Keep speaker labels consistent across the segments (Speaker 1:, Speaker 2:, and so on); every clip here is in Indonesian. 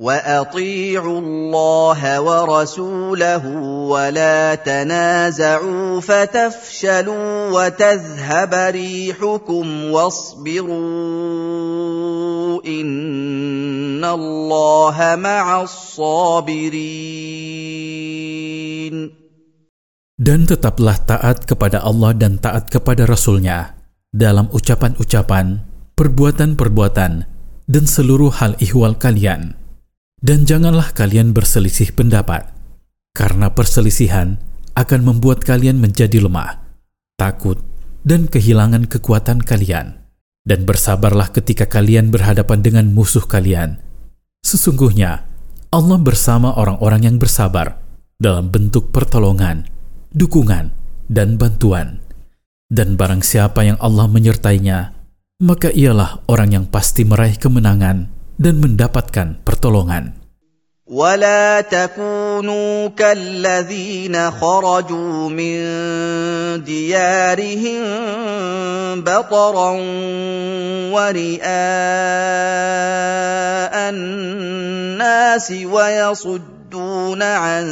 Speaker 1: واطيعوا الله ورسوله ولا تنازعوا فتفشلوا وتذهب ريحكم واصبروا ان الله مع الصابرين
Speaker 2: Dan tetaplah taat kepada Allah dan taat kepada Rasul-Nya dalam ucapan-ucapan, perbuatan-perbuatan, dan seluruh hal ihwal kalian. Dan janganlah kalian berselisih pendapat, karena perselisihan akan membuat kalian menjadi lemah, takut, dan kehilangan kekuatan kalian. Dan bersabarlah ketika kalian berhadapan dengan musuh kalian. Sesungguhnya, Allah bersama orang-orang yang bersabar dalam bentuk pertolongan, dukungan, dan bantuan. Dan barang siapa yang Allah menyertainya, maka ialah orang yang pasti meraih kemenangan dan mendapatkan pertolongan.
Speaker 1: ولا تكونوا كالذين خرجوا من ديارهم بطرا ورئاء الناس ويصدون عن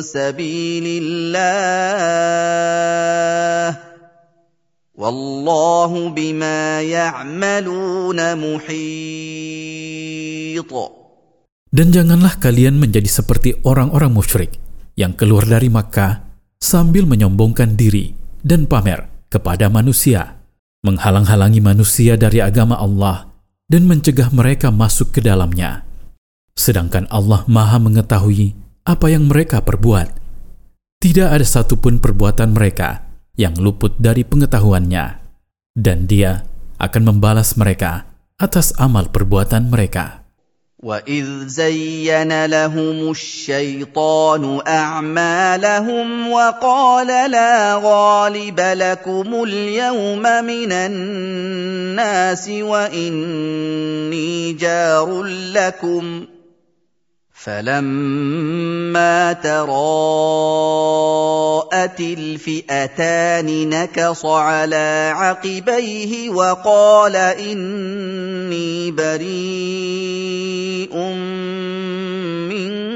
Speaker 1: سبيل الله والله بما يعملون محيط
Speaker 2: Dan janganlah kalian menjadi seperti orang-orang musyrik yang keluar dari Makkah sambil menyombongkan diri dan pamer kepada manusia, menghalang-halangi manusia dari agama Allah dan mencegah mereka masuk ke dalamnya. Sedangkan Allah Maha Mengetahui apa yang mereka perbuat. Tidak ada satupun perbuatan mereka yang luput dari pengetahuannya, dan Dia akan membalas mereka atas amal perbuatan mereka.
Speaker 1: واذ زين لهم الشيطان اعمالهم وقال لا غالب لكم اليوم من الناس واني جار لكم فلما تراءت الفئتان نكص على عقبيه وقال اني بريء منكم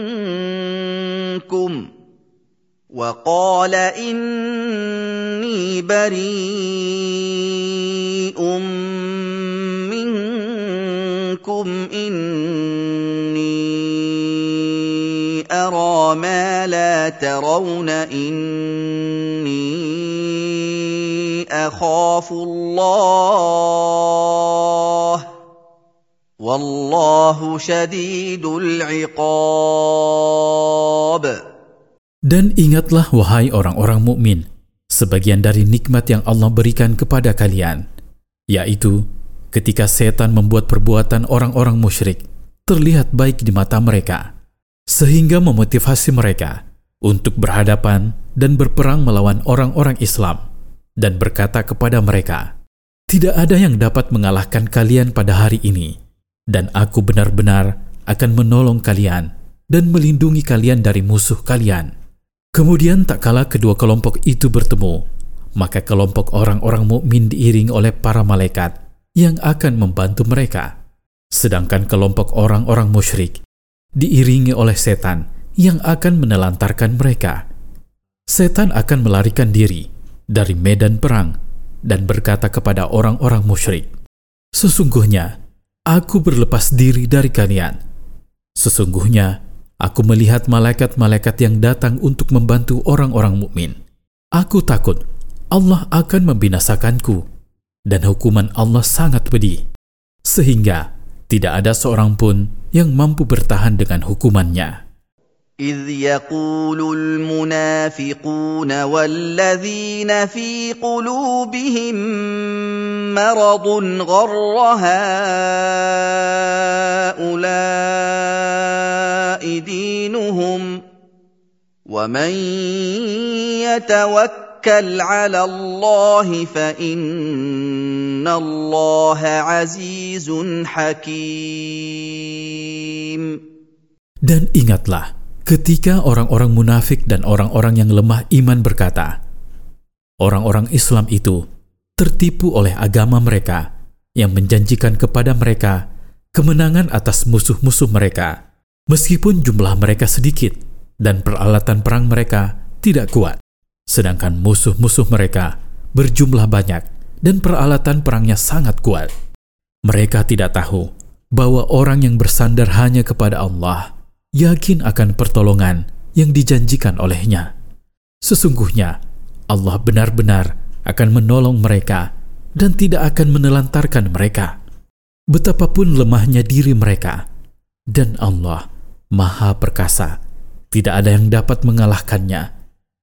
Speaker 1: وقال اني بريء أرى ما لا ترون إني أخاف الله والله شديد العقاب
Speaker 2: Dan ingatlah wahai orang-orang mukmin, sebagian dari nikmat yang Allah berikan kepada kalian, yaitu ketika setan membuat perbuatan orang-orang musyrik terlihat baik di mata mereka sehingga memotivasi mereka untuk berhadapan dan berperang melawan orang-orang Islam dan berkata kepada mereka, "Tidak ada yang dapat mengalahkan kalian pada hari ini, dan aku benar-benar akan menolong kalian dan melindungi kalian dari musuh kalian." Kemudian tak kala kedua kelompok itu bertemu, maka kelompok orang-orang mukmin diiring oleh para malaikat yang akan membantu mereka, sedangkan kelompok orang-orang musyrik diiringi oleh setan yang akan menelantarkan mereka. Setan akan melarikan diri dari medan perang dan berkata kepada orang-orang musyrik, "Sesungguhnya aku berlepas diri dari kalian. Sesungguhnya aku melihat malaikat-malaikat yang datang untuk membantu orang-orang mukmin. Aku takut Allah akan membinasakanku dan hukuman Allah sangat pedih, sehingga tidak ada seorang pun yang mampu bertahan dengan hukumannya.
Speaker 1: إذ يقول المنافقون والذين في قلوبهم مرض غر هؤلاء دينهم ومن يتوكل على الله فإن الله عزيز حكيم
Speaker 2: Dan ingatlah, ketika orang-orang munafik dan orang-orang yang lemah iman berkata, orang-orang Islam itu tertipu oleh agama mereka yang menjanjikan kepada mereka kemenangan atas musuh-musuh mereka, meskipun jumlah mereka sedikit dan peralatan perang mereka tidak kuat, sedangkan musuh-musuh mereka berjumlah banyak dan peralatan perangnya sangat kuat. Mereka tidak tahu bahwa orang yang bersandar hanya kepada Allah yakin akan pertolongan yang dijanjikan olehnya. Sesungguhnya Allah benar-benar akan menolong mereka dan tidak akan menelantarkan mereka. Betapapun lemahnya diri mereka, dan Allah Maha Perkasa, tidak ada yang dapat mengalahkannya,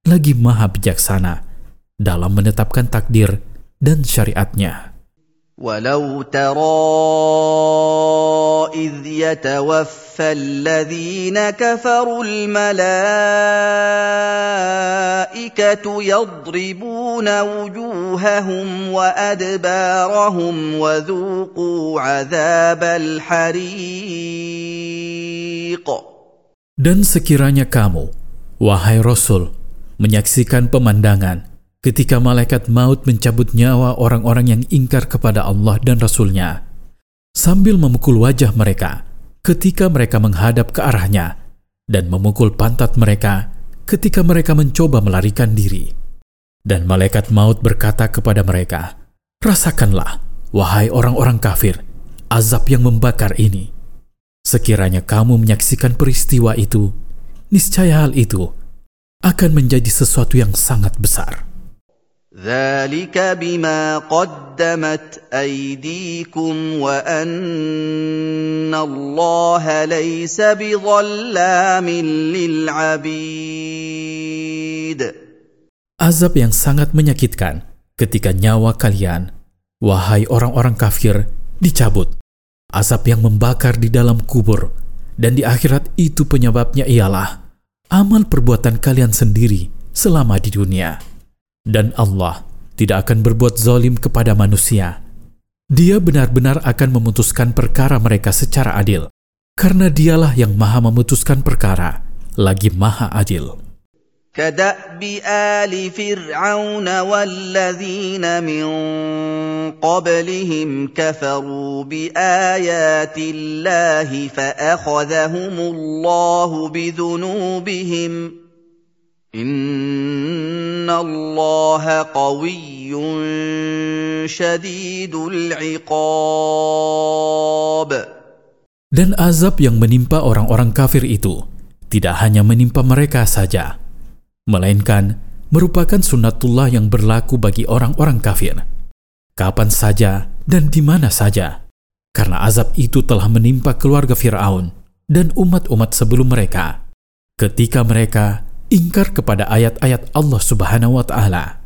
Speaker 2: lagi Maha Bijaksana dalam menetapkan takdir dan syariatnya.
Speaker 1: ولو ترى إذ يتوفى الذين كفروا الملائكة يضربون وجوههم وأدبارهم وذوقوا عذاب الحريق
Speaker 2: Dan sekiranya kamu, wahai Rasul, menyaksikan pemandangan ketika malaikat maut mencabut nyawa orang-orang yang ingkar kepada Allah dan Rasulnya, sambil memukul wajah mereka ketika mereka menghadap ke arahnya, dan memukul pantat mereka ketika mereka mencoba melarikan diri. Dan malaikat maut berkata kepada mereka, Rasakanlah, wahai orang-orang kafir, azab yang membakar ini. Sekiranya kamu menyaksikan peristiwa itu, niscaya hal itu akan menjadi sesuatu yang sangat besar.
Speaker 1: ذلك بما قدمت ايديكم وان الله ليس بظلام للعبيد
Speaker 2: Azab yang sangat menyakitkan ketika nyawa kalian, wahai orang-orang kafir, dicabut. Azab yang membakar di dalam kubur, dan di akhirat itu penyebabnya ialah amal perbuatan kalian sendiri selama di dunia. Dan Allah tidak akan berbuat zalim kepada manusia. Dia benar-benar akan memutuskan perkara mereka secara adil, karena dialah yang maha memutuskan perkara, lagi maha adil.
Speaker 1: كداب ال فرعون والذين من قبلهم كفروا بايات الله فاخذهم الله بذنوبهم ان الله قوي شديد العقاب
Speaker 2: Dan azab yang menimpa orang-orang kafir itu tidak hanya menimpa mereka saja, melainkan merupakan sunnatullah yang berlaku bagi orang-orang kafir. Kapan saja dan di mana saja, karena azab itu telah menimpa keluarga Firaun dan umat-umat sebelum mereka. Ketika mereka ingkar kepada ayat-ayat Allah Subhanahu wa taala,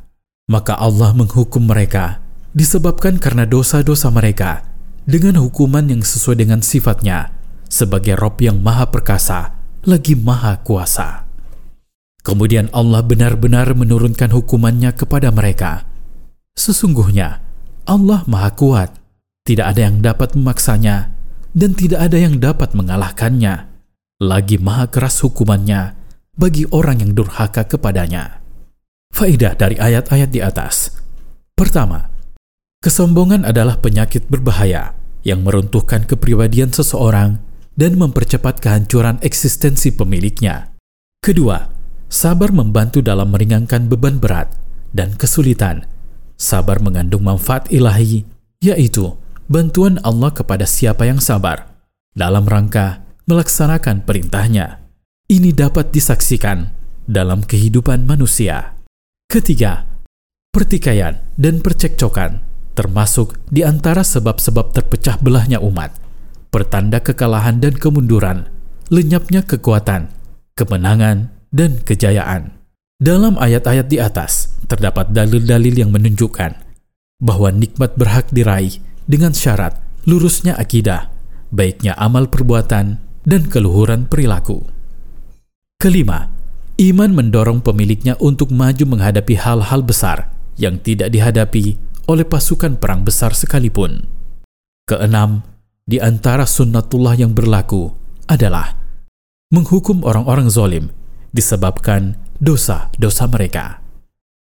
Speaker 2: maka Allah menghukum mereka disebabkan karena dosa-dosa mereka dengan hukuman yang sesuai dengan sifatnya sebagai Rob yang maha perkasa lagi maha kuasa. Kemudian Allah benar-benar menurunkan hukumannya kepada mereka. Sesungguhnya Allah maha kuat, tidak ada yang dapat memaksanya dan tidak ada yang dapat mengalahkannya. Lagi maha keras hukumannya bagi orang yang durhaka kepadanya. Faidah dari ayat-ayat di atas. Pertama, kesombongan adalah penyakit berbahaya yang meruntuhkan kepribadian seseorang dan mempercepat kehancuran eksistensi pemiliknya. Kedua, Sabar membantu dalam meringankan beban berat dan kesulitan. Sabar mengandung manfaat ilahi, yaitu bantuan Allah kepada siapa yang sabar dalam rangka melaksanakan perintahnya. Ini dapat disaksikan dalam kehidupan manusia. Ketiga, pertikaian dan percekcokan termasuk di antara sebab-sebab terpecah belahnya umat, pertanda kekalahan dan kemunduran, lenyapnya kekuatan, kemenangan, dan kejayaan. Dalam ayat-ayat di atas terdapat dalil-dalil yang menunjukkan bahwa nikmat berhak diraih dengan syarat lurusnya akidah, baiknya amal perbuatan, dan keluhuran perilaku. Kelima, iman mendorong pemiliknya untuk maju menghadapi hal-hal besar yang tidak dihadapi oleh pasukan perang besar sekalipun. Keenam, di antara sunnatullah yang berlaku adalah menghukum orang-orang zolim disebabkan dosa-dosa mereka.